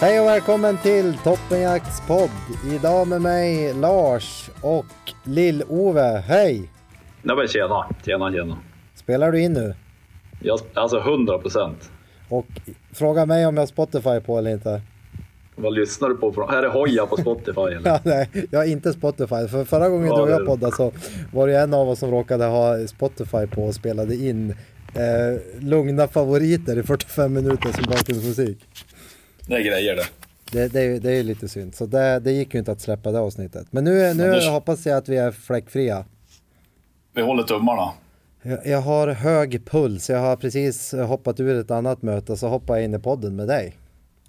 Hej och välkommen till Toppenjakts podd. Idag med mig Lars och Lill-Ove. Hej! Nej men tjena, tjena, tjena. Spelar du in nu? Jag, alltså 100 procent. Och fråga mig om jag har Spotify på eller inte. Vad lyssnar du på? Är det Hoja på Spotify eller? Ja, nej, jag har inte Spotify. För förra gången Ja, du och jag poddade så var det en av oss som råkade ha Spotify på och spelade in eh, lugna favoriter i 45 minuter som bakgrundsmusik. Det är grejer det. Det, det, är- det är ju lite synd. Så det, det gick ju inte att släppa det avsnittet. Men nu, nu Anders. hoppas jag att vi är fläckfria. Vi håller tummarna. Jag, jag har hög puls. Jag har precis hoppat ur ett annat möte så hoppar jag in i podden med dig.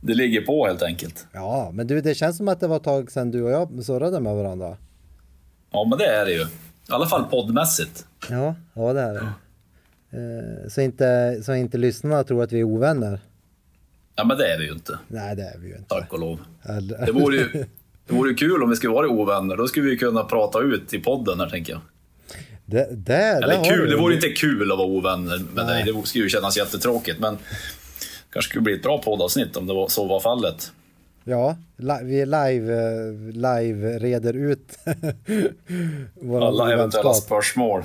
Det ligger på helt enkelt. Ja, men du, det känns som att det var ett tag sedan du och jag surrade med varandra. Ja men det är det ju. I alla fall poddmässigt. Ja, ja det är det. Eh, så, inte, så inte lyssnarna tror att vi är ovänner. Ja men det är vi ju inte. Nej, det är vi ju inte. Tack och lov. Eller- Det vore ju, det vore kul om vi skulle vara ovänner. Då skulle vi kunna prata ut i podden här tänker jag. Det, det, det Eller har kul, det vore inte kul att vara ovänner med Nej. dig. Det skulle ju kännas jättetråkigt. Men kanske skulle bli ett bra poddavsnitt om det var, så var fallet. Ja, vi är live, live reder ut våra Alla eventuella spörsmål.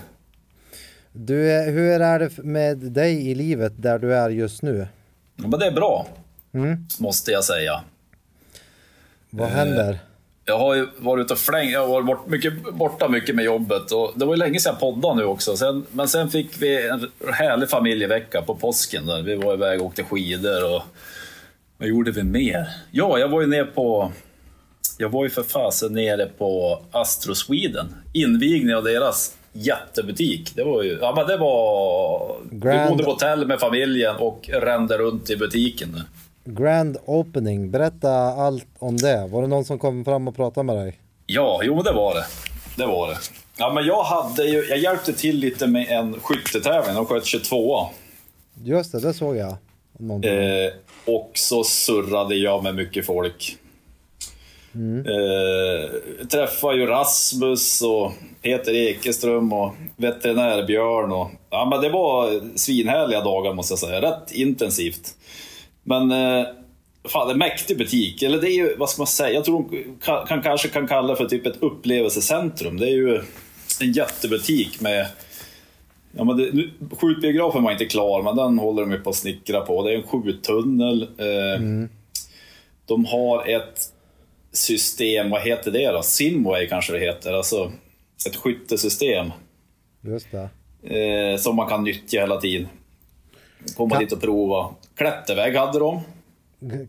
Du, hur är det med dig i livet där du är just nu? Men det är bra. Mm. Måste jag säga. Vad Eh, händer? Jag har ju varit ute och flängt, jag har varit bort, mycket, borta mycket med jobbet och det var ju länge sedan jag poddade nu också. Sen, men sen fick vi en härlig familjevecka på påsken där vi var iväg och åkte skidor och vad gjorde vi mer? Ja, jag var ju nere på jag var ju för fasen nere på Astro Sweden. Invigning av deras jättebutik. Det var ju, ja men det var... Grand- Vi bodde på hotell med familjen och rände runt i butiken. Grand opening, berätta allt om det. Var det någon som kom fram och pratade med dig? Ja, jo men det var det. Det var det. Ja, men jag hade ju, jag hjälpte till lite med en skyttetävling, de sköt 22 Just det, det såg jag. Eh, Och så surrade jag med mycket folk. Eh, träffade ju Rasmus och Peter Ekeström och veterinär Björn. Och, ja, men det var svinhärliga dagar måste jag säga. Rätt intensivt. Men eh, fan, en mäktig butik. Eller det är ju, vad ska man säga? Jag tror de kan, kan, kanske kan kalla det för typ ett upplevelsecentrum. Det är ju en jättebutik med Ja, men det, nu, skjutbiografen var inte klar, men den håller de på att snickra på. Det är en skjuttunnel. Eh, De har ett system, vad heter det då? Simway kanske det heter. Alltså ett skyttesystem Just det. eh, som man kan nyttja hela tiden. Komma Kan- dit och prova. Klätterväg hade de.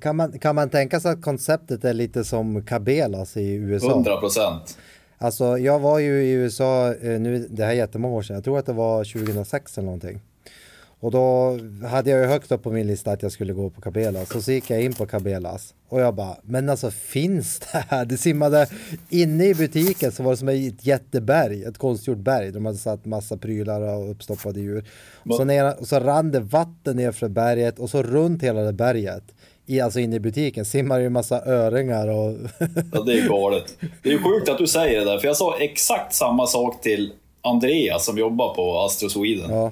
Kan man, kan man tänka sig att konceptet är lite som Cabelas i USA? 100 procent. Alltså jag var ju i USA, eh, nu, det här är jättemånga år sedan, jag tror att det var 2006 eller någonting. Och då hade jag ju högt upp på min lista att jag skulle gå på Cabelas. Och så gick jag in på Cabelas. Och jag bara, men alltså finns det här? Det simmade inne i butiken så var det som ett jätteberg, ett konstgjort berg. De hade satt massa prylar och uppstoppade djur. Och så, ner, och så rann det vatten ner för berget och så runt hela det berget. I, alltså inne i butiken simmar ju massa öringar och Ja, det är galet. Det är ju sjukt att du säger det där, för jag sa exakt samma sak till Andreas som jobbar på Astro Sweden. ja.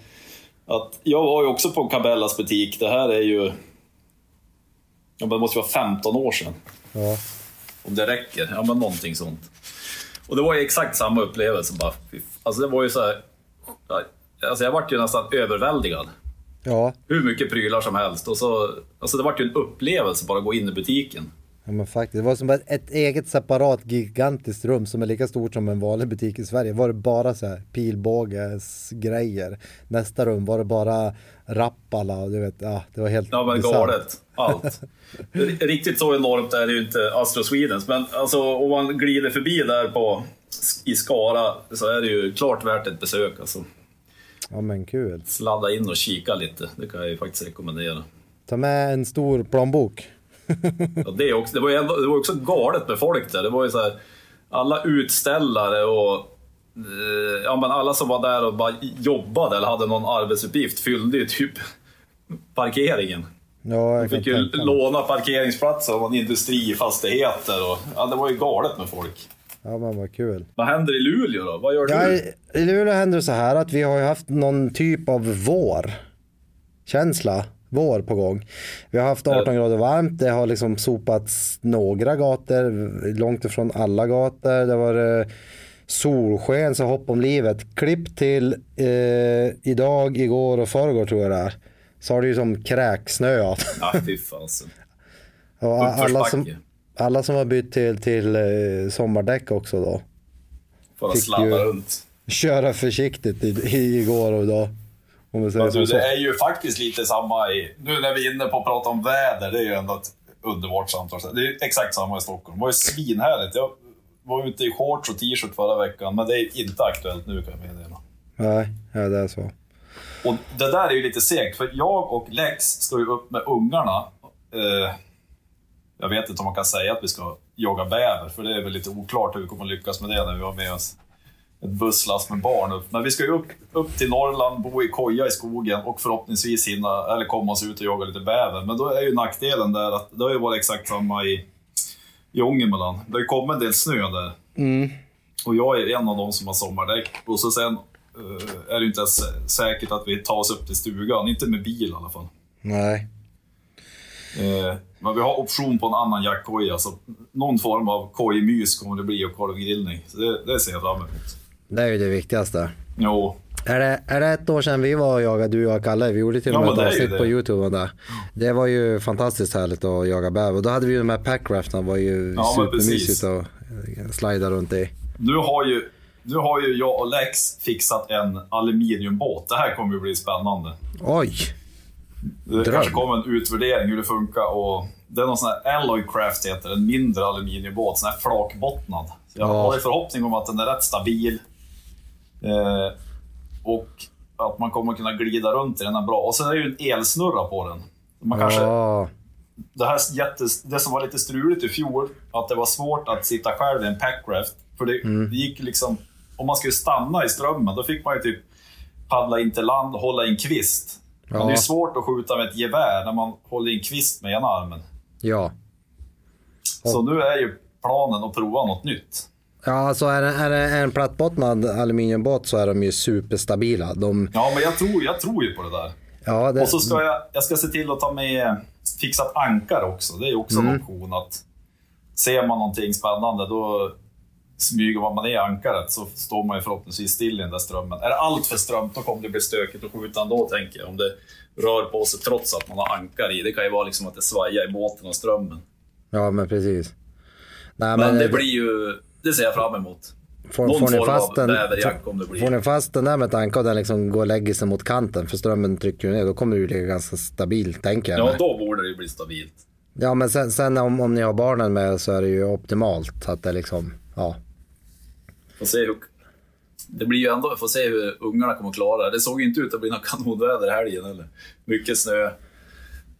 Att jag var ju också på Cabellas butik. Det här är ju... Ja, det måste vara 15 år sedan. ja. Om det räcker. Ja, men någonting sånt. Och det var ju exakt samma upplevelse. Bara, alltså det var ju så här... alltså jag vart ju nästan överväldigad. Ja, Hur mycket prylar som helst. Och så, alltså det vart ju en upplevelse bara att gå in i butiken. Ja men faktiskt. Det var som ett, eget separat gigantiskt rum som är lika stort som en vanlig butik i Sverige. Var det bara så här pilbågesgrejer. Nästa rum var det bara Rappala och du vet, ja det var helt Ja men bisarrt. galet. Allt. Riktigt så enormt är det ju inte Astro Swedens. Men alltså om man glider förbi där på, i Skara så är det ju klart värt ett besök. Alltså. Ja men kul. Sladda in och kika lite. Det kan jag ju faktiskt rekommendera. Ta med en stor plånbok. Ja, det, också, det, var ju det var också galet med folk där. Det var ju så här, alla utställare och eh, ja, men alla som var där och bara jobbade eller hade någon arbetsuppgift fyllde ju typ parkeringen. Ja, jag fick ju låna parkeringsplatser och industrifastigheter. Och, ja, det var ju galet med folk. Ja men vad kul. Vad händer i Luleå då? Vad gör Ja, du? i- I Luleå händer det så här att vi har ju haft någon typ av vår. Känsla. Vår på gång. Vi har haft 18 grader varmt. Det har liksom sopats några gator. Långt ifrån alla gator. Det var eh, solsken så hopp om livet. Klipp till eh, idag, igår och förrgår tror jag det är. Så har det ju som kräksnöat. Ja, fy fasen. Och alla, som, alla som har bytt till, till eh, sommardäck också då. Bara Fick ju- runt. Köra försiktigt i, i, igår och idag. Alltså, det är ju faktiskt lite samma i... Nu när vi är inne på att prata om väder, det är ju ändå ett underbart samtal. Det är exakt samma i Stockholm. Det var ju svinhärligt. Jag var ute i shorts och t-shirt förra veckan, men det är inte aktuellt nu kan jag meddela. Nej, ja, det är så. Och det där är ju lite segt, för jag och Lex ska ju upp med ungarna. Eh, jag vet inte om man kan säga att vi ska jaga bäver, för det är väl lite oklart hur vi kommer lyckas med det när vi har med oss ett busslast med barn upp. Men vi ska ju upp, upp till Norrland, bo i koja i skogen och förhoppningsvis hinna, eller komma oss ut och jaga lite bäver. Men då är ju nackdelen där att det har ju varit exakt samma i, i Ångermanland. Det har ju kommit en del snö där. Och jag är en av de som har sommardäck. Och så sen eh, är det inte ens säkert att vi tar oss upp till stugan. Inte med bil i alla fall. Nej. Eh, men vi har option på en annan jackkoja, så någon form av kojmys kommer det bli och korvgrillning. Så det, det ser jag fram emot. Det är ju det viktigaste. Jo, Är det, är det ett år sedan vi var och jagade, du och jag Kalle? Vi gjorde till och Ja, med men ett det avsnitt på det. YouTube om det. Det var ju fantastiskt härligt att jaga bäver. Och då hade vi ju de här packraftarna, var ju Ja, supermysigt att eh, slida runt i. nu har, ju, nu har ju jag och Lex fixat en aluminiumbåt. Det här kommer ju bli spännande. Oj! Det Dröm. kanske kommer en utvärdering hur det funkar. Och det är någon sån här Alloy Craft heter det, en mindre aluminiumbåt, sån här flakbottnad. Så jag Ja. har ju förhoppning om att den är rätt stabil. Eh, och att man kommer kunna glida runt i den är bra. Och sen är det ju en elsnurra på den. Man kanske, Ja, det, här jättes, det som var lite struligt i fjol, att det var svårt att sitta själv i en packraft. För det, Mm. det gick liksom... Om man skulle stanna i strömmen, då fick man ju typ paddla in till land och hålla i en kvist. Men Ja. det är svårt att skjuta med ett gevär när man håller i en kvist med ena armen. ja. Så nu är ju planen att prova något nytt. Ja, alltså är det, är det en plattbottnad aluminiumbåt så är de ju superstabila. De, Ja, men jag tror, jag tror ju på det där. ja, det, Och så ska jag, jag ska se till att ta med fixat ankar också. Det är ju också Mm. en option att ser man någonting spännande då smyger man ner ankaret så står man ju förhoppningsvis still i den där strömmen. Är det allt för strömt då kommer det bli stökigt att skjuta ändå tänker jag. Om det rör på sig trots att man har ankar i. Det kan ju vara liksom att det svajar i båten och strömmen. ja, men precis. Nej, Men det eh, blir ju... Det ser jag fram emot. Får, Någon får, ni fast den, bäverjack om det blir. får ni fast den där med tanke och den liksom går och lägger sig mot kanten för strömmen trycker ju ner, då kommer det ju ligga ganska stabilt tänker jag. Ja, då borde det ju bli stabilt. ja men sen, sen om, om ni har barnen med så är det ju optimalt att det liksom, ja. Får se hur... Det blir ju ändå, får se hur ungarna kommer att klara det. Det såg ju inte ut att bli något kanonväder i helgen eller mycket snö.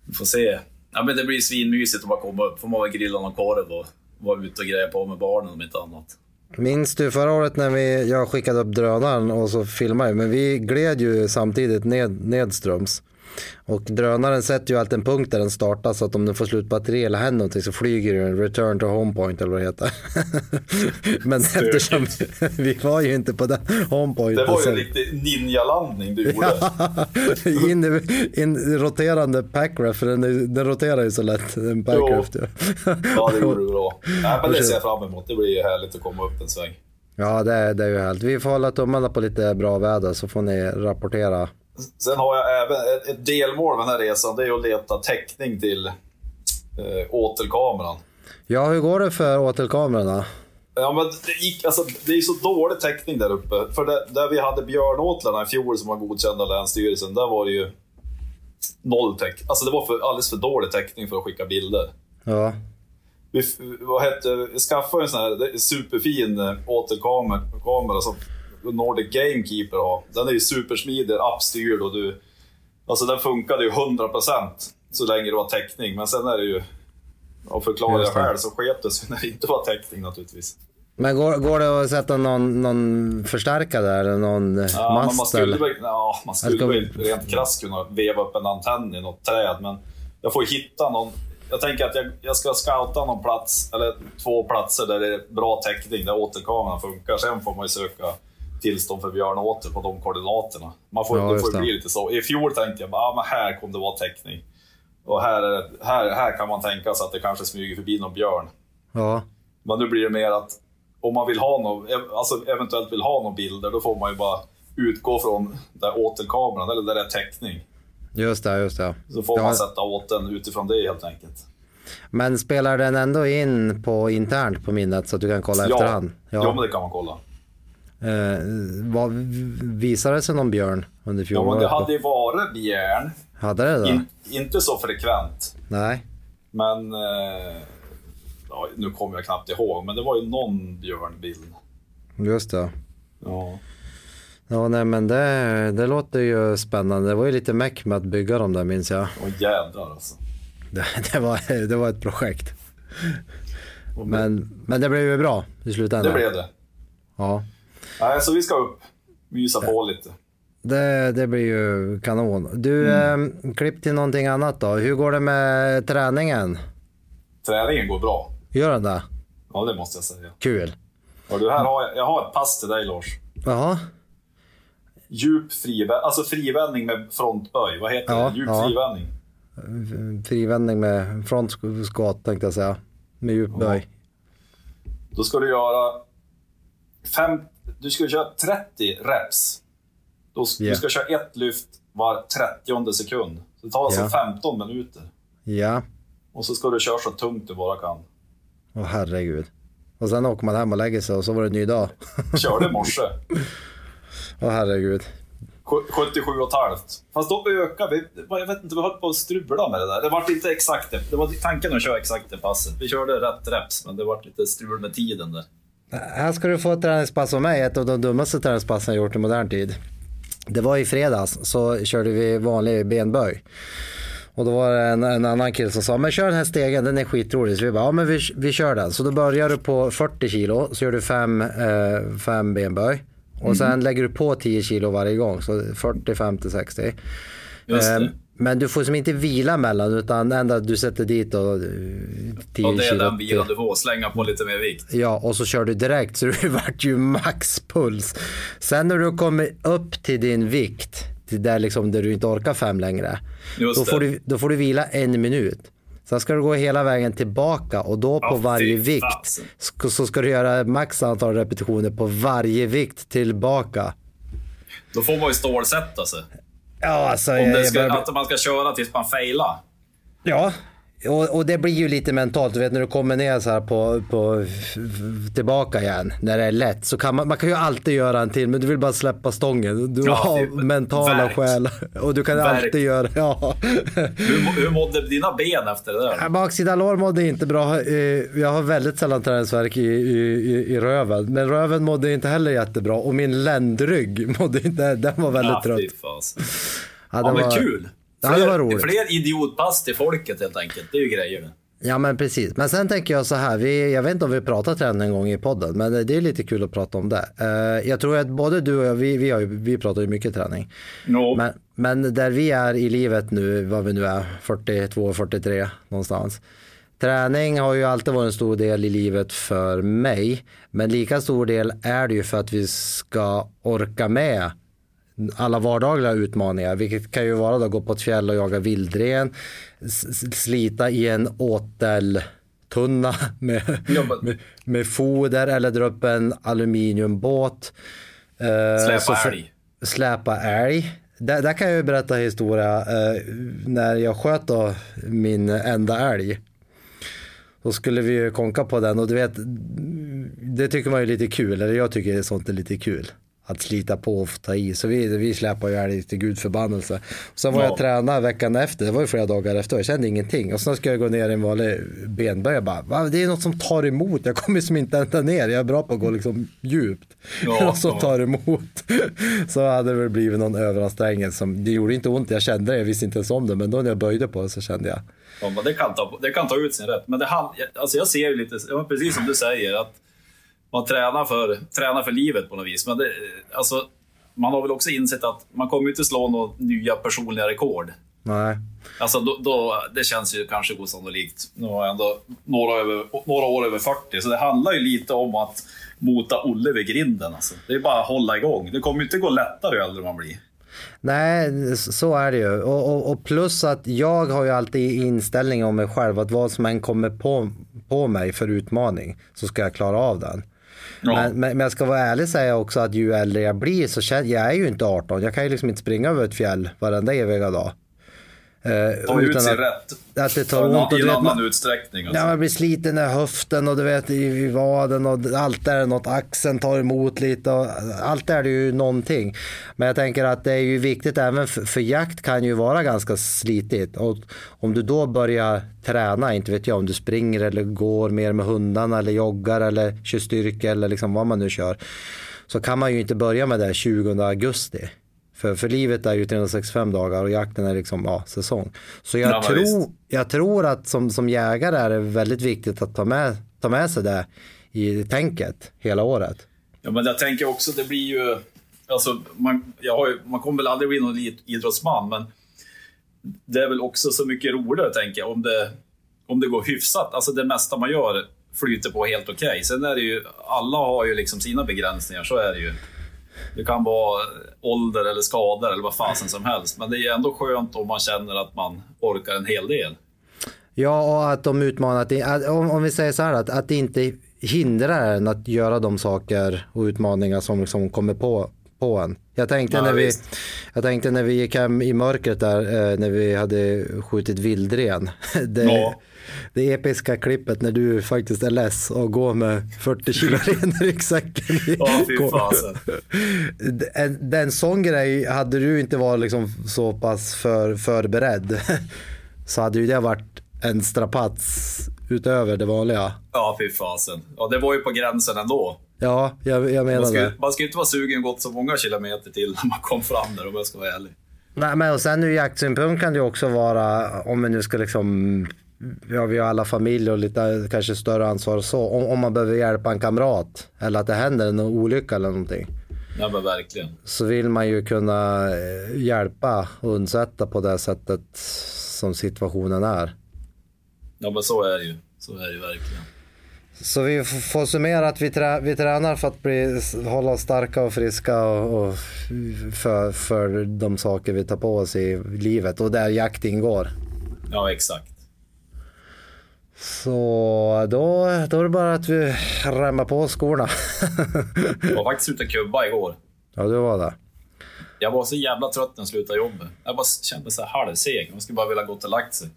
Vi får se. Ja, men det blir svinmysigt att bara komma upp. Får man väl grilla någon korv och vara ute och greja på med barnen om inte annat. Minns du förra året när vi, jag skickade upp drönaren och så filmade men vi gled ju samtidigt ned, nedströms. Och drönaren sätter ju alltid en punkt där den startar så att om den får slut batteri eller händer någonting så flyger den return to home point eller vad det heter. men eftersom vi var ju inte på den home point. Det var ju en riktig ninjalandning du gjorde. in, in, roterande packraft, för den, den roterar ju så lätt, en packraft. Ja. Ja, det gjorde du bra. Nej, men det ser jag fram emot. Det blir ju härligt att komma upp en sväng. Ja, det, är- det är ju härligt. Vi får hålla tummarna på lite bra väder så får ni rapportera. Sen har jag även ett, ett delmål med den här resan. Det är att leta täckning till eh, återkameran. Ja, hur går det för åtelkamerorna? Ja, men det, gick, alltså, det är så dålig täckning där uppe. För det, där vi hade björnåtlarna i fjol som var godkända av Länsstyrelsen, där var det ju noll täckning. Alltså det var för, alldeles för dålig täckning för att skicka bilder. Ja, Vi, vad hette, vi skaffade en sån här superfin eh, återkamera kamera som Nordic Gamekeeper har. Den är ju supersmidig, appstyrd och du... Alltså den funkade ju 100% så länge det var täckning. Men sen är det ju... Av förklarliga skäl så sket det sig när det inte var täckning naturligtvis. men går, går det att sätta någon, någon förstärkare där eller någon Ja, men man mast? skulle, eller? ja, man skulle ska väl rent krasst kunna veva upp en antenn i något träd, men jag får hitta någon... Jag tänker att jag, jag ska scouta någon plats, eller två platser där det är bra täckning, där återkameran funkar. Sen får man ju söka tillstånd för björnåter på de koordinaterna. Man får, Ja, det får det. bli lite så. I fjol tänkte jag att ah, men här kommer det vara täckning. Och här, är det, här, här kan man tänka sig att det kanske smyger förbi någon björn. Ja, Men nu blir det mer att om man vill ha någon, alltså eventuellt vill ha några bilder, då får man ju bara utgå från där återkameran, eller där det är täckning. just det, just det. Så får Ja, man sätta åt den utifrån det helt enkelt. Men spelar den ändå in på internt på minnet så att du kan kolla efterhand? ja, men det kan man kolla. Eh, vad, visade det sig någon björn under Ja, fjolåret? men det hade ju varit björn. Hade det då? In, inte så frekvent, Nej. men... Eh, ja, nu kommer jag knappt ihåg, men det var ju någon björnbild. Just det. Ja. Ja, nej men det, det låter ju spännande. Det var ju lite meck med att bygga dem där minns jag. Och jädrar alltså. Det, det, var, det var ett projekt. Men, men det blev ju bra i slutändan. Det blev det. Ja. Nej, så vi ska upp. Mysa på lite. Det, det blir ju kanon. Du, Mm. eh, klipp till någonting annat då. Hur går det med träningen? Träningen går bra. Gör den det? Ja, det måste jag säga. Kul. Och du, här har jag, jag har ett pass till dig Lars. Jaha. Djup frivändning, alltså frivändning med frontböj. Vad heter Ja, det? Djup ja. frivändning. Frivändning med frontskott tänkte jag säga. Med djup böj. Då ska du göra fem, du ska köra 30 reps. Då, Ja. Du ska köra ett lyft var 30 sekund. Så det tar alltså Ja. 15 minuter. Ja. Och så ska du köra så tungt du bara kan. Åh herregud. Och sen åker man hem och lägger sig och så var det en ny dag. Körde i morse. Åh herregud. Sju- 77,5. Fast då ökar vi. Jag vet inte, vi höll på att strula med det där. Det var inte exakt det. Det var tanken att köra exakt det passet. Vi körde rätt reps, men det var lite strul med tiden där. Här ska du få ett träningspass av mig, ett av de dummaste träningspassen jag gjort i modern tid. Det var i fredags så körde vi vanlig benböj. Och då var det en, en annan kille som sa, men kör den här stegen, den är skitrolig. Så vi bara, ja men vi, vi kör den. Så då börjar du på 40 kilo, så gör du fem, eh, fem benböj. Och sen lägger du på 10 kilo varje gång, så 40, 50, 60. Just det. Eh, Men du får som inte vila mellan utan ända du sätter dit och eh, 10 Och det är den bilen du får. Slänga på lite mer vikt. Ja, och så kör du direkt så det vart ju maxpuls. Sen när du kommer upp till din vikt, till där, liksom, där du inte orkar fem längre, Just då får, du, då får du vila en minut. Sen ska du gå hela vägen tillbaka och då på Ja, varje vikt så ska du göra max antal repetitioner på varje vikt tillbaka. Då får man ju stålsätta sig. Ja, alltså, Om det ska, börjar- att man ska köra tills man failar. Ja, och, och det blir ju lite mentalt. Du vet när du kommer ner så här på, på tillbaka igen när det är lätt så kan man, man kan ju alltid göra en till men du vill bara släppa stången. Du Ja, har det- mentala verk. skäl och du kan Verk. alltid göra, ja. Hur, hur mådde dina ben efter det där? Baksida lår mådde inte bra. Eh, Jag har väldigt sällan träningsvärk i, i, i, röven. Men röven mådde inte heller jättebra och min ländrygg mådde inte, den var väldigt Ja, trött. fy fasen. Ja, Ja, det men var- kul. Ja, det var roligt. Fler idiotpass till folket helt enkelt. Det är ju grejer det. Ja men precis. Men sen tänker jag så här, vi, jag vet inte om vi pratat träning en gång i podden, men det är lite kul att prata om det. Eh, jag tror att både du och jag, vi, vi, har ju, vi pratar ju mycket träning. No. Men, men där vi är i livet nu, vad vi nu är, 42, 43 någonstans. Träning har ju alltid varit en stor del i livet för mig. Men lika stor del är det ju för att vi ska orka med alla vardagliga utmaningar, vilket kan ju vara att gå på ett fjäll och jaga vildren, slita i en tunna med, med, med foder eller dra upp en aluminiumbåt. Eh, Släpa så älg. Släpa älg. Där, där kan jag ju berätta historia. Eh, när jag sköt då min enda älg. Då skulle vi ju konka på den och du vet, det tycker man ju är lite kul, eller jag tycker sånt är lite kul. Att slita på och ta i. Så vi, vi släpar ju älg till gud förbannelse. Sen var Ja. jag tränad veckan efter, det var ju flera dagar efter, jag kände ingenting. Och sen ska jag gå ner i en vanlig benböj och bara, Va? det är något som tar emot, jag kommer som inte ända ner, jag är bra på att gå liksom djupt. Ja, något som tar emot. Så hade det väl blivit någon överansträngning som, det gjorde inte ont, jag kände det, jag visste inte ens om det, men då när jag böjde på det så kände jag, Ja, men det, kan ta, det kan ta ut sin rätt. Men det, hand- alltså jag ser ju lite, precis som du säger, att man tränar för, tränar för livet på något vis. Men det, alltså, man har väl också insett att man kommer inte slå några nya personliga rekord. nej. Alltså då, då, det känns ju kanske osannolikt. Nu har jag ändå några, över, några år över 40, så det handlar ju lite om att mota Olle vid grinden. Alltså. Det är bara att hålla igång. Det kommer inte gå lättare ju äldre man blir. Nej, så är det ju. Och, och, och plus att jag har ju alltid inställning om mig själv att vad som än kommer på, på mig för utmaning så ska jag klara av den. Ja. Men, men, men jag ska vara ärlig och säga också att ju äldre jag blir så känner jag är ju inte 18. Jag kan ju liksom inte springa över ett fjäll varenda eviga dag. Eh, Ta ut sin att, rätt. att det tar ont. Och I en annan utsträckning. Alltså. Ja, man blir sliten i höften och du vet i, i vaden och allt är det något, axeln tar emot lite och allt är det ju någonting. Men jag tänker att det är ju viktigt även för, för jakt kan ju vara ganska slitigt och om du då börjar träna, inte vet jag om du springer eller går mer med hundarna eller joggar eller kör styrka eller liksom vad man nu kör så kan man ju inte börja med det 20 augusti. För, för livet är ju 365 dagar och jakten är liksom ja, säsong. Så jag, Ja, tror, jag tror att som, som jägare är det väldigt viktigt att ta med, ta med sig det i tänket hela året. Ja, men jag tänker också, det blir ju... Alltså, man, jag ju, man kommer väl aldrig bli någon idrottsman, men det är väl också så mycket roligare, tänker jag, om det, om det går hyfsat. Alltså det mesta man gör flyter på helt okej. Sen är det ju, alla har ju liksom sina begränsningar, så är det ju. Det kan vara ålder eller skador eller vad fasen som helst, men det är ändå skönt om man känner att man orkar en hel del. Ja, och att de utmanar, att, att, om, om vi säger så här, att, att det inte hindrar en att göra de saker och utmaningar som liksom kommer på, på en. Jag tänkte, Ja, när vi, visst. jag tänkte när vi gick hem i mörkret där, eh, när vi hade skjutit vildren. Det, Ja. det episka klippet när du faktiskt är less och går med 40 kilo ren i ryggsäcken. Ja, fy fasen. en, den sån grej, hade du inte varit liksom så pass för, förberedd så hade ju det varit en strapats utöver det vanliga. Ja, fy fasen. Ja, det var ju på gränsen ändå. Ja, jag, jag Man menar ska, det. man ska ju inte vara sugen gått så många kilometer till när man kom fram där om jag ska vara ärlig. Nej, men och sen ur jaktsynpunkt kan det ju också vara, om vi nu ska liksom, ja vi har alla familj och lite kanske större ansvar så, om, om man behöver hjälpa en kamrat eller att det händer en olycka eller någonting. Ja, men verkligen. så vill man ju kunna eh, hjälpa och undsätta på det sättet som situationen är. Ja, men så är det ju. Så är det ju verkligen. Så vi får summera att vi, trä, vi tränar för att bli, hålla oss starka och friska och, och för, för de saker vi tar på oss i livet och där jakt ingår. Ja, exakt. Så då, då är det bara att vi rämmar på skorna. Jag var faktiskt ute och kubba igår. ja, du var det. Jag var så jävla trött när jag slutade jobbet. Jag bara kände så här halvseg. Man skulle bara vilja gått och lagt sig.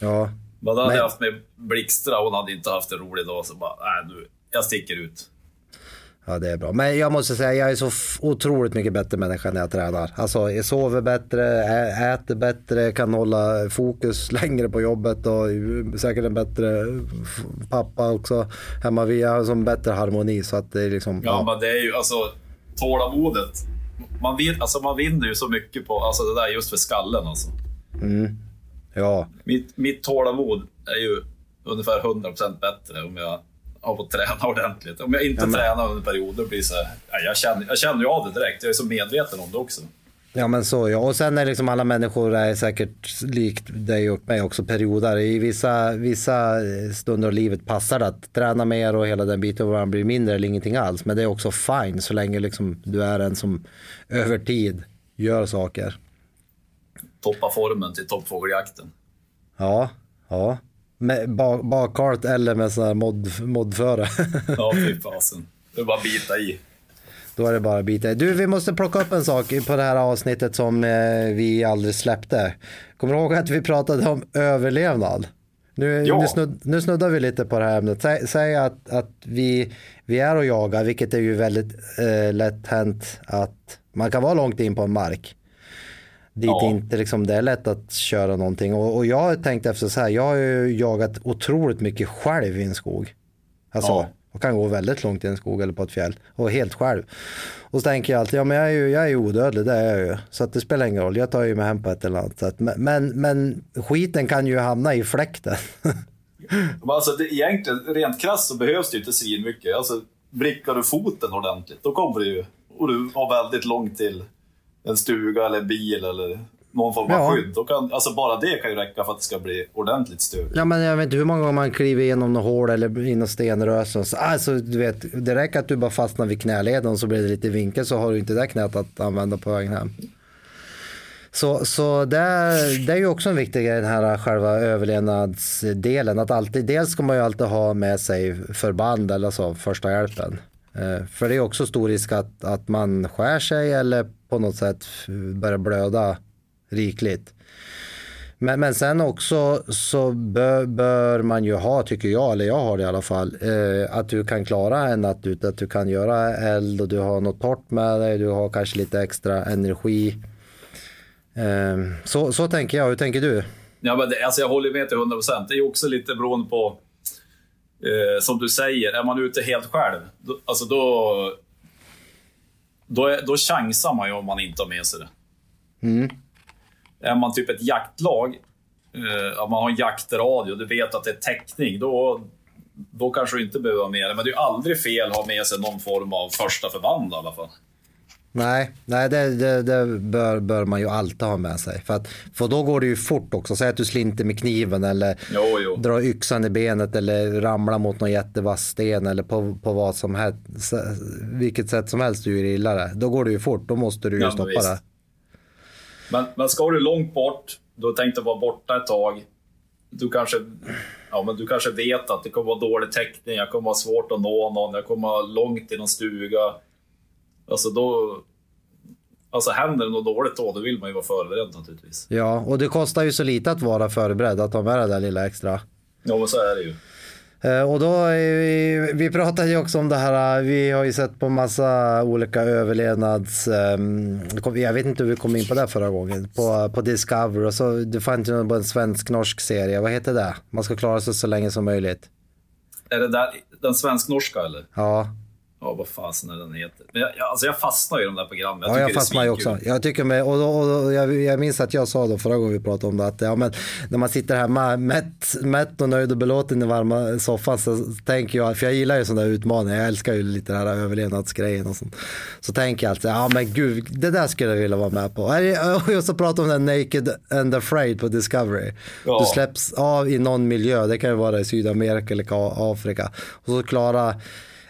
Ja, Men då hade jag haft med Blixtra. Hon hade inte haft en rolig dag. Så bara, nej nu, jag sticker ut. Ja, det är bra. Men jag måste säga, jag är så otroligt mycket bättre människa när jag tränar. Alltså, jag sover bättre, äter bättre, kan hålla fokus längre på jobbet och är säkert en bättre pappa också hemma. Vi har som bättre harmoni så att det är liksom... Ja, men det är ju alltså tålamodet. Man, vin, alltså, man vinner ju så mycket på alltså, det där just för skallen. Alltså. Ja. Mitt, mitt tålamod är ju ungefär 100% bättre om jag har fått träna ordentligt. Om jag inte tränar under en period, då blir så här, ja, jag, känner, jag känner ju av det direkt. Jag är så medveten om det också. Ja men så ja. Och sen är liksom alla människor är säkert likt dig och mig också perioder. I vissa, vissa stunder av livet passar det att träna mer och hela den biten och man blir mindre eller ingenting alls. Men det är också fine så länge liksom du är en som över tid gör saker. Toppa formen till toppfågeljakten. Ja, ja. Med bak, bakkart eller med sån här mod, modföre. Ja, fy fasen. Det är bara att bita i. Då är det bara att bita i. Du, vi måste plocka upp en sak på det här avsnittet som eh, vi aldrig släppte. Kommer du ihåg att vi pratade om överlevnad? Nu, Ja. nu, snudd, nu snuddar vi lite på det här ämnet. Säg, säg att, att vi, vi är och jagar, vilket är ju väldigt eh, lätt hänt att man kan vara långt in på en mark. Dit Ja. inte liksom, det är lätt att köra någonting. Och, och jag har tänkt efter så här, jag har ju jagat otroligt mycket själv i en skog. Alltså, Ja. jag kan gå väldigt långt i en skog eller på ett fjäll och helt själv. Och så tänker jag alltid, ja men jag är ju, jag är ju odödlig, det är jag ju. Så att det spelar ingen roll, jag tar ju mig hem på ett eller annat sätt. Men, men, men skiten kan ju hamna i fläkten. Men alltså, det, egentligen, rent krasst så behövs det ju inte svin mycket. Alltså, vrickar du foten ordentligt, då kommer du ju... Och du har väldigt långt till en stuga eller bil eller någon form av Ja. skydd. Då kan, alltså bara det kan ju räcka för att det ska bli ordentligt stöd. ja men jag vet inte hur många gånger man kliver igenom något hål eller in och stenrösen. Så, alltså du vet, det räcker att du bara fastnar vid knäleden och så blir det lite vinkel så har du inte det knät att använda på vägen hem. Så, så det, är, det är ju också en viktig grej, den här själva överlevnadsdelen. Att alltid, dels ska man ju alltid ha med sig förband eller så, första hjälpen. Eh, för det är också stor risk att, att man skär sig eller på något sätt börjar blöda rikligt. Men, men sen också så bör, bör man ju ha, tycker jag, eller jag har det i alla fall, eh, att du kan klara en natt ute, att du kan göra eld och du har något torrt med dig, du har kanske lite extra energi. Eh, så, så tänker jag, hur tänker du? Ja, men det, alltså jag håller med till 100%. Det är ju också lite beroende på, eh, som du säger, är man ute helt själv, då, alltså då, då, är, då chansar man ju om man inte har med sig det. Är man typ ett jaktlag, eh, om man har en jaktradio, du vet att det är täckning, då, då kanske du inte behöver ha med det. Men det är ju aldrig fel att ha med sig någon form av första förband i alla fall. Nej, nej det, det, det bör, bör man ju alltid ha med sig. För, att, för då går det ju fort också. Säg att du slinter med kniven eller Jo, jo. drar yxan i benet eller ramlar mot någon jättevass sten eller på, på vad som helst. Vilket sätt som helst du är illa det. Då går det ju fort. Då måste du ju Ja, stoppa visst. det. Men, men ska du långt bort, du har tänkt att vara borta ett tag. Du kanske, ja, men du kanske vet att det kommer vara dålig täckning, jag kommer vara svårt att nå någon, jag kommer vara långt i någon stuga. Alltså då... Alltså händer det något dåligt då, då vill man ju vara förberedd naturligtvis. Ja, och det kostar ju så lite att vara förberedd. Att ha med det där lilla extra. Ja, men så är det ju. Eh, Och då, vi, vi pratade ju också om det här, vi har ju sett på massa olika överlevnads, ehm, jag vet inte hur vi kom in på det förra gången, på, på Discover och så, det fanns ju en svensk-norsk serie, vad heter det? Man ska klara sig så länge som möjligt. Är det där, den svensk-norska eller? Ja, Ja, vad fasen är den heter? Men jag, jag- alltså jag fastnar ju i de där programmen. ja jag det är fastnar ju också. Jag tycker med, och, då, och då, jag, jag minns att jag sa då förra gången vi pratade om det, att ja, men, när man sitter hemma mätt, mätt och nöjd och belåten i varma soffan så tänker jag, för jag gillar ju sådana där utmaningar, jag älskar ju lite den här överlevnadsgrejen och sånt. Så tänker jag alltid, ja men gud, det där skulle jag vilja vara med på. Och så pratar om den Naked and Afraid på Discovery. Ja. Du släpps av i någon miljö, det kan ju vara i Sydamerika eller Ka- Afrika. Och så klara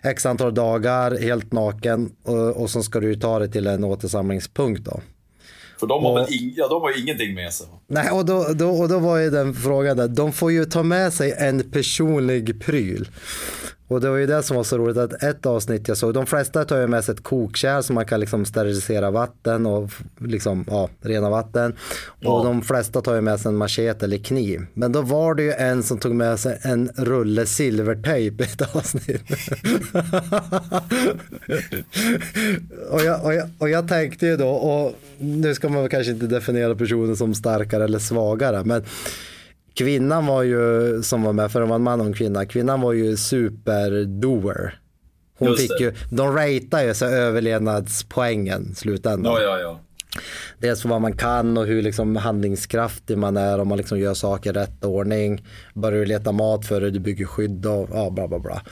x antal dagar helt naken och, och så ska du ta dig till en återsamlingspunkt då. För de har, Och- ing, ja, de har ingenting med sig. Nej, och då, då, och då var ju den frågan där, de får ju ta med sig en personlig pryl. Och det var ju det som var så roligt att ett avsnitt jag såg, de flesta tar ju med sig ett kokkärl så man kan liksom sterilisera vatten och liksom, ja, rena vatten. Och de flesta tar ju med sig en machete eller kniv. Men då var det ju en som tog med sig en rulle silvertejp i ett avsnitt. och, jag, och, jag, och jag tänkte ju då, och nu ska man väl kanske inte definiera personen som starkare eller svagare, men kvinnan var ju, som var med, för det var en man och en kvinna, kvinnan var ju superdoer. Hon Just fick det. ju, de ratear ju så överlevnadspoängen slutändan. Ja, ja, ja. Dels för vad man kan och hur liksom handlingskraftig man är om man liksom gör saker i rätt ordning. Börjar du leta mat för det, du bygger skydd och ja, bla bla bla.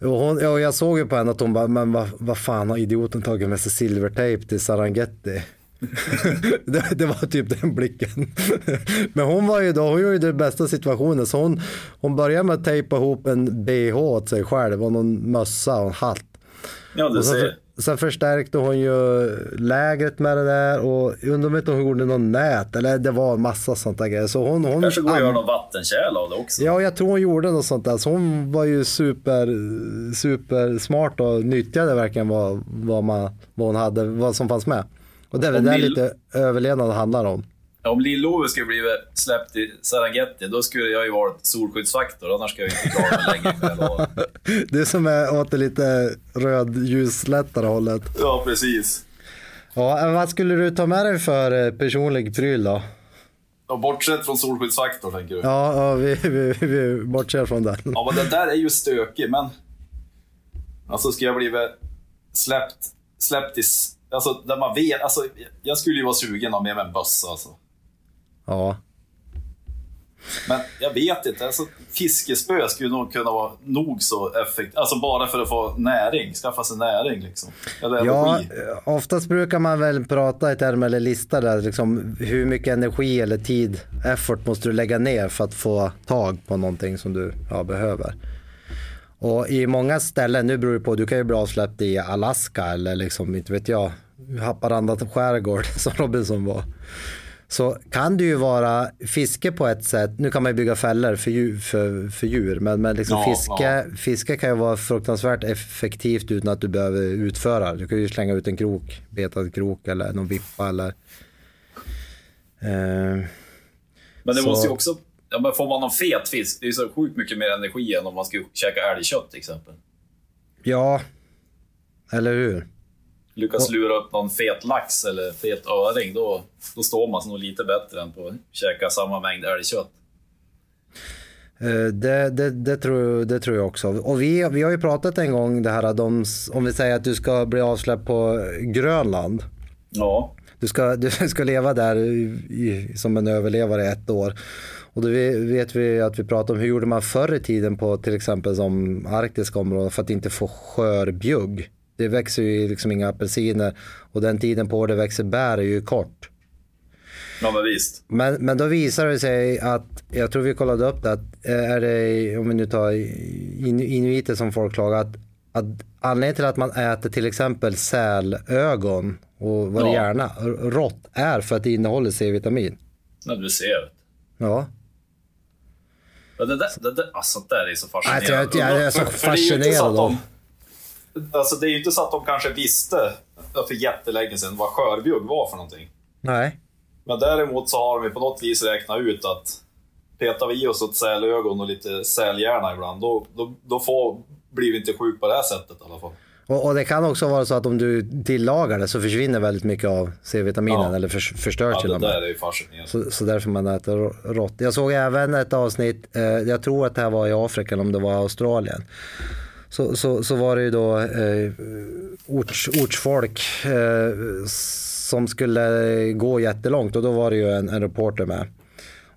Och, hon, och jag såg ju på henne att hon bara, men vad, vad fan har idioten tagit med sig silvertejp till Sarangeti? Det, det var typ den blicken. Men hon var ju då, hon gjorde den bästa situationen så hon, hon började med att tejpa ihop en bh åt sig själv och någon mössa och en hatt. Ja, du Och ser. sen förstärkte hon ju lägret med det där och undrar om inte hon gjorde något nät eller det var en massa sånt där grejer. Så hon, hon, Kanske går att göra någon vattenkärl av det också. Ja, jag tror hon gjorde något sånt där. Så hon var ju super, super smart och nyttjade verkligen vad, vad, man, vad hon hade, vad som fanns med. Och det är väl Lill- lite överlevnad handlar om. Om Lill-Ove skulle bli släppt i Serengeti, då skulle jag ju varit solskyddsfaktor. Annars ska jag inte klara mig lova. Du som är åt det lite röd ljuslättare hållet. Ja, precis. Ja, vad skulle du ta med dig för eh, personlig pryl då? Och bortsett från solskyddsfaktor, tänker du? Ja, ja vi, vi, vi bortser från den. Ja, men den där är ju stökig, men... Alltså, ska jag bli släppt, släppt i... Alltså, där man vet... Alltså, jag skulle ju vara sugen av med mig en bössa, alltså. Ja. Men jag vet inte. Alltså, fiskespö skulle nog kunna vara nog så effektivt. Alltså bara för att få näring. Skaffa sig näring liksom. Eller Ja, energi. oftast brukar man väl prata i termer eller lista där, liksom, hur mycket energi eller tid, effort måste du lägga ner för att få tag på någonting som du ja, behöver. Och i många ställen, nu beror det på, du kan ju bli avsläppt i Alaska eller liksom, inte vet jag, Haparanda skärgård som Robinson var. Så kan det ju vara fiske på ett sätt, nu kan man ju bygga fällor för djur, för, för djur men, men liksom Ja, fiske, fiske kan ju vara fruktansvärt effektivt utan att du behöver utföra. Du kan ju slänga ut en krok, betad krok eller någon vippa eller... Eh, Men det så- måste ju också... Ja, men får man någon fet fisk, det är så sjukt mycket mer energi än om man skulle käka älgkött till exempel. ja, eller hur? Lyckas lura upp någon fet lax eller fet öring, då, då står man sig nog lite bättre än på att käka samma mängd älgkött. Eh, Det, det, det, tror, det tror jag också. Och vi, vi har ju pratat en gång det här de, om vi säger att du ska bli avsläppt på Grönland. Ja. Du ska, du ska leva där i, som en överlevare i ett år. Och då vet vi att vi pratar om hur gjorde man förr i tiden på till exempel som arktiska områden för att inte få skörbjugg. Det växer ju liksom inga apelsiner och den tiden på det växer bär är ju kort. Ja, men visst. Men, men då visar det sig att, jag tror vi kollade upp det, att eh, är det, om vi nu tar in- inuiter som folk klagar, att, att anledningen till att man äter till exempel sälögon och vad det Ja. gärna rått är för att det innehåller C-vitamin. När du ser. Ja. Men det där, det där, alltså, det där är så fascinerande. Jag tror att jag är så För- för det är ju inte så fascinerad av- Alltså det är ju inte så att de kanske visste för jättelänge sedan vad skörbjugg var för någonting. Nej. Men däremot så har de ju på något vis räknat ut att petar vi i oss ett sälögon och lite sälhjärna ibland, då, då, då får, blir vi inte sjuk på det här sättet i alla fall. Och, och det kan också vara så att om du tillagar det så försvinner väldigt mycket av C-vitaminen Ja. eller förs- förstörs till och med. Så, så därför man äter rå- rått. Jag såg även ett avsnitt, eh, jag tror att det här var i Afrika eller om det var Australien. Så, så, så var det ju då eh, orts, ortsfolk eh, som skulle gå jättelångt och då var det ju en, en reporter med.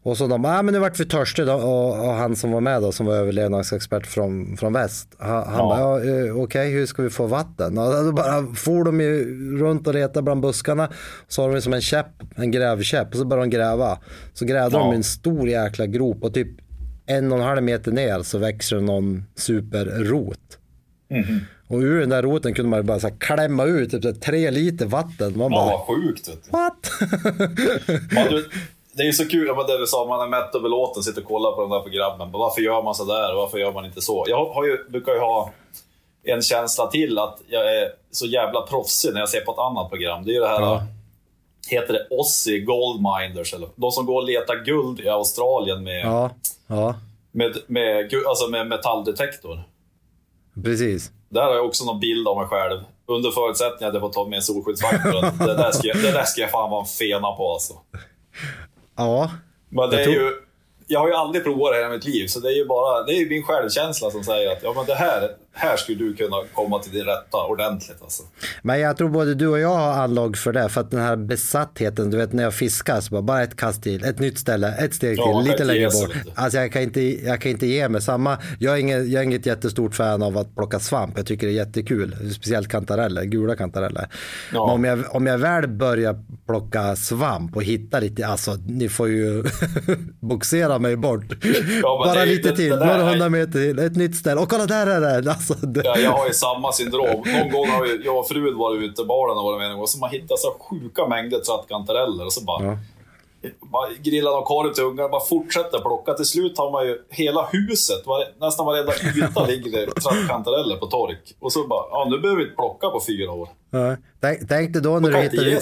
Och så de, ah, men nu vart vi törstiga och, och han som var med då som var överlevnadsexpert från, från väst. Han, han Ja. bara, ja, eh, okej hur ska vi få vatten? Och då bara for de ju runt och letade bland buskarna. Så har de som en käpp, en grävkäpp och så började de gräva. Så grävde Ja. de en stor jäkla grop och typ en och en halv meter ner så växer det någon superrot. Och ur den där roten kunde man bara så klämma ut typ så tre liter vatten. Man bara, Ja, vad sjukt what? Ja, du, det är ju så kul, det du sa, man är mätt och belåten, sitter och kollar på de där programmen. Men Varför gör man så där och varför gör man inte så? Jag har ju, brukar ju ha en känsla till att jag är så jävla proffsig när jag ser på ett annat program. Det är ju det här, Ja. heter det Aussie Gold Minders? Eller, de som går och letar guld i Australien med, ja, ja, med, med, alltså med metalldetektor. precis. Där har jag också någon bild av mig själv. Under förutsättning att jag får ta med en solskyddsfaktor. det, där ska jag, det där ska jag fan vara en fena på alltså. Ja, Men det Jag tror- ju, jag har ju aldrig provat det i mitt liv, så det är ju bara det är ju min självkänsla som säger att ja, men det här, här skulle du kunna komma till din rätta ordentligt. Alltså. Men jag tror både du och jag har anlag för det. För att den här besattheten, du vet när jag fiskar så bara, bara ett kast till, ett nytt ställe, ett steg Ja, till, kan lite längre bort. lite. Alltså jag kan, inte, jag kan inte ge mig samma. Jag är, ingen, jag är inget jättestort fan av att plocka svamp. Jag tycker det är jättekul, speciellt kantareller, gula kantareller. Ja. Men om jag, om jag väl börjar plocka svamp och hitta lite, alltså ni får ju boxera mig bort. Ja, bara lite det- till, några hundra meter till, ett nytt ställe. Och kolla där är det! Alltså, det... Ja, jag har ju samma syndrom. Någon gång har jag och frun varit ute baren och varit med och så man hittar så sjuka mängder trattkantareller och så bara... Ja. Bara grillar någon korv till ungarna, bara fortsätter plocka. Till slut har man ju hela huset, var, nästan varenda yta ligger det trattkantareller på tork. Och så bara, ja nu behöver vi inte plocka på fyra år. Ja. Tänk, tänk dig då när du hittar...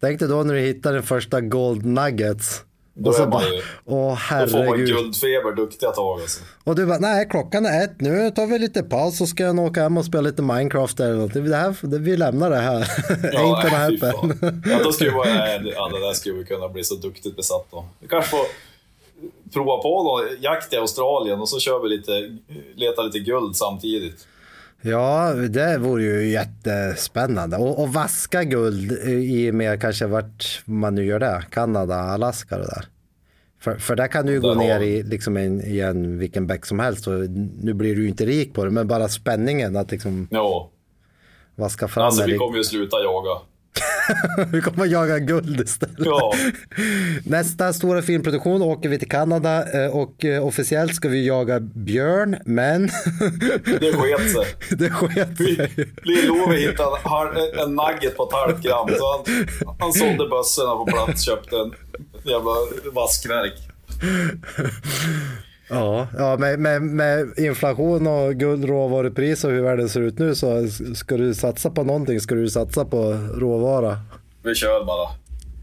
Tänk dig då när du hittar den första Gold Nuggets. Då och så bara, ju- åh Då får man herregud. guldfeber duktiga tag alltså. Och du bara, nej klockan är ett, nu tar vi lite paus så ska jag nog åka hem och spela lite Minecraft eller något. Det här, det, vi lämnar det här. Ain't gonna nej, happen. Ja, då skulle man, ja, det där skulle vi kunna bli så duktigt besatt då. Vi kanske får prova på då, jakt i Australien och så kör vi lite, letar lite guld samtidigt. Ja, det vore ju jättespännande. Och, och vaska guld i med kanske vart man nu gör det. Kanada, Alaska och där. För, för där kan du ju gå ner i, liksom en, i en vilken bäck som helst. Och nu blir du ju inte rik på det, men bara spänningen att liksom Ja, vaska fram. alltså vi kommer ju sluta jaga. vi kommer jaga guld istället. Ja, Nästa stora filmproduktion åker vi till Kanada eh, och eh, officiellt ska vi jaga björn, men det sket sig. det sket sig. Lill-Ove hittade en nugget på ett halvt gram. Så han, han sålde bössorna på plats, köpte en jävla vaskverk. Ja, ja med, med, med inflation och guldråvarupris och hur världen ser ut nu så ska du satsa på någonting ska du satsa på råvara. Vi kör bara.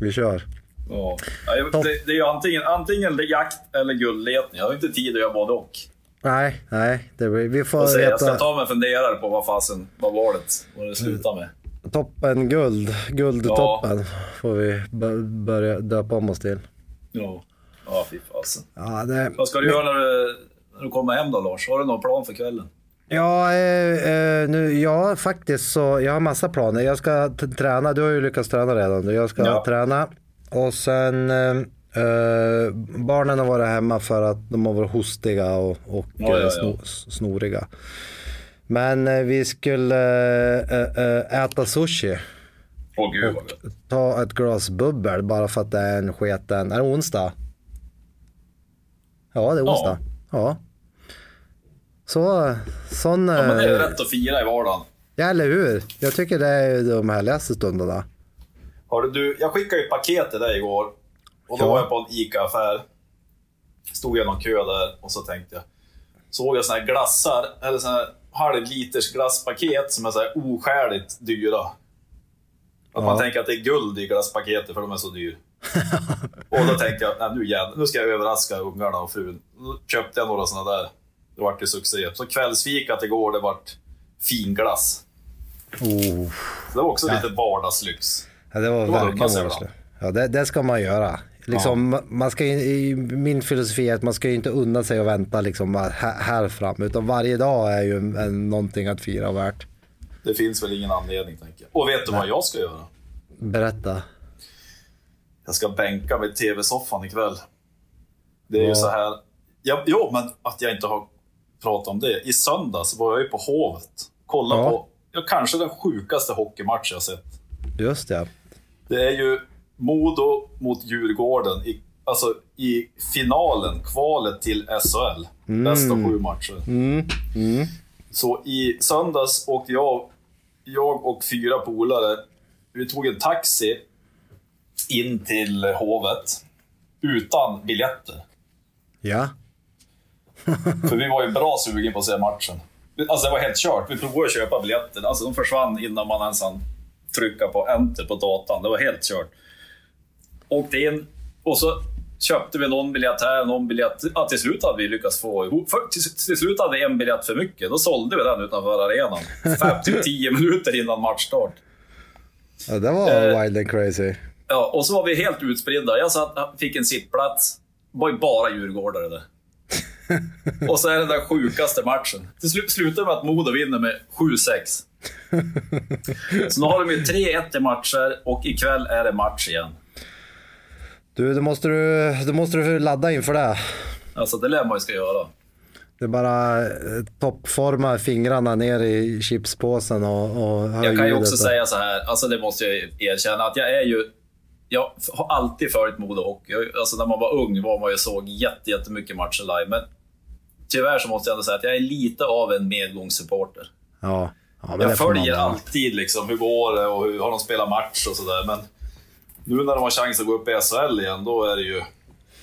Vi kör. Ja. Ja, Det, det är ju antingen, antingen jakt eller guldletning. Jag har inte tid att göra både och. Nej, nej, det blir, vi får Och se, jag ska ta mig en funderare på vad fasen, vad valet, vad det slutar med. toppen guld, guldtoppen får vi börja döpa om oss till. Ja, ja fy fasen. Ja, det, Vad ska du göra när du, när du kommer hem då Lars? Har du någon plan för kvällen? Ja, eh, eh, nu, ja, faktiskt så jag har massa planer. Jag ska träna, du har ju lyckats träna redan. Jag ska Ja. träna och sen eh, eh, barnen har varit hemma för att de har varit hostiga och, och Ja, ja, eh, ja. sno, snoriga. Men vi skulle äta sushi. Åh gud gött. Ta ett glas bubbel bara för att det är en sketen, är det onsdag? Ja, det är onsdag. Ja. Så, sån... Ja, men det är eh, rätt att fira i vardagen. Ja, eller hur? Jag tycker det är de härligaste stunderna. Hörru, du, jag skickade ju ett paket till dig igår. Och då Ja. var jag på en ICA-affär. Stod jag i någon kö där och så tänkte jag. Såg jag såna här glassar, eller såna här halvliters glasspaket som är så här oskäligt dyra. Att man Ja. tänker att det är guld i glasspaketet för de är så dyra. Och då tänkte jag, nej, nu, jävlar, nu ska jag överraska ungarna och frun. Då köpte jag några såna där. Det vart ju succé. Så kvällsfikat igår, det vart finglass. Oh. Det var också lite vardagslyx. Ja, det var verkligen världsligt. Ja, det, det ska man göra. Liksom, man ska, min filosofi är att man ska ju inte unna sig och vänta liksom här, här fram. Utan varje dag är ju en, en, någonting att fira värt. Det finns väl ingen anledning, tänker jag. Och vet du vad jag ska göra? Berätta. Jag ska bänka mig i tv-soffan ikväll. Det är ju Ja. så här... Ja, jo, men att jag inte har pratat om det. I söndags var jag ju på Hovet. Kolla Ja. på ja, kanske den sjukaste hockeymatch jag sett. Just det. Det är ju Modo mot Djurgården. I, alltså i finalen, kvalet till SHL. Bästa sju matcher. Så i söndags åkte jag, jag och fyra polare, vi tog en taxi in till Hovet utan biljetter. Ja. För vi var ju bra sugen på att se matchen. Alltså det var helt kört. Vi provade att köpa biljetter. Alltså de försvann innan man ens hann trycka på enter på datan. Det var helt kört. Åkte in och så köpte vi någon biljett här, någon biljett. Ja, till slut hade vi lyckats få ihop... För, till, till slut hade vi en biljett för mycket. Då sålde vi den utanför arenan. Fem till tio minuter innan matchstart. ja det var Eh. wild and crazy. Ja, och så var vi helt utspridda. Jag satt, fick en sittplats. Det var ju bara djurgårdare där. och så är det den där sjukaste matchen. Till slut slutar med att Modo vinner med 7-6. så nu har de ju 3-1 i matcher och ikväll är det match igen. Du, då måste du, då måste du ladda inför det. Alltså det lär man ju ska göra. Det är bara eh, toppforma fingrarna ner i chipspåsen och, och Jag kan ju också och- säga så här, alltså det måste jag erkänna, att jag är ju... Jag har alltid följt Modo Hockey. Alltså när man var ung var man ju såg jätte, jättemycket matcher live. Men tyvärr så måste jag ändå säga att jag är lite av en medgångssupporter. Ja. ja det Jag följer alltid liksom, hur går det och hur har de spelat match och sådär. Men nu när de har chans att gå upp i SHL igen, då är det ju...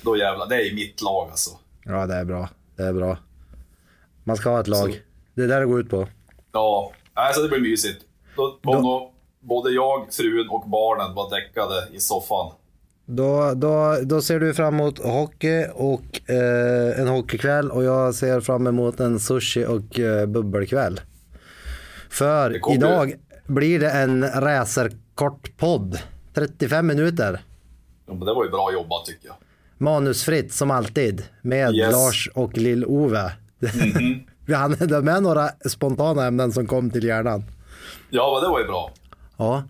Då jävlar, det är ju mitt lag alltså. Ja, det är bra. Det är bra. Man ska ha ett lag. Så- Det är där det går ut på. Ja, alltså det blir mysigt. Då kommer nog både jag, frun och barnen vara däckade i soffan. Då, då, då ser du fram emot hockey och eh, en hockeykväll och jag ser fram emot en sushi och eh, bubbelkväll. För idag blir det en racerkort podd. 35 minuter. Ja, men det var ju bra jobbat tycker jag. Manusfritt som alltid med Yes. Lars och Lill-Ove. Vi hade med några spontana ämnen som kom till hjärnan. Ja, men det var ju bra. Ja.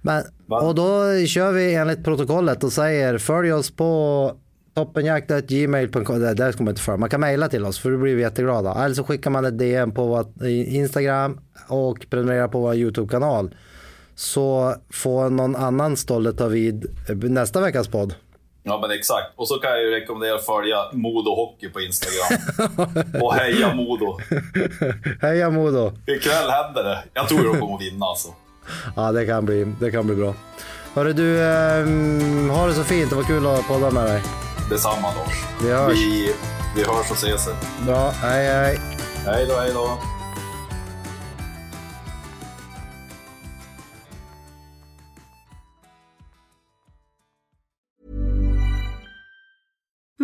Men, Va? och då kör vi enligt protokollet och säger följ oss på toppenjakt.gmail.com. Det där ska man inte för. Man kan mejla till oss för då blir vi jätteglada. Eller så skickar man ett DM på vår Instagram och prenumererar på vår YouTube-kanal. Så får någon annan stolle ta vid nästa veckas podd. Ja, men exakt. Och så kan jag ju rekommendera att följa Modo Hockey på Instagram. och heja Modo. Heja Modo! Ikväll händer det. Jag tror de kommer att vinna alltså. Ja, det kan bli, det kan bli bra. Hörru du, ehm, ha det så fint. Det var kul att podda med dig. Detsamma Lars. Vi hörs. Vi, vi hörs och ses. Bra, hej hej. Hej då, hej då.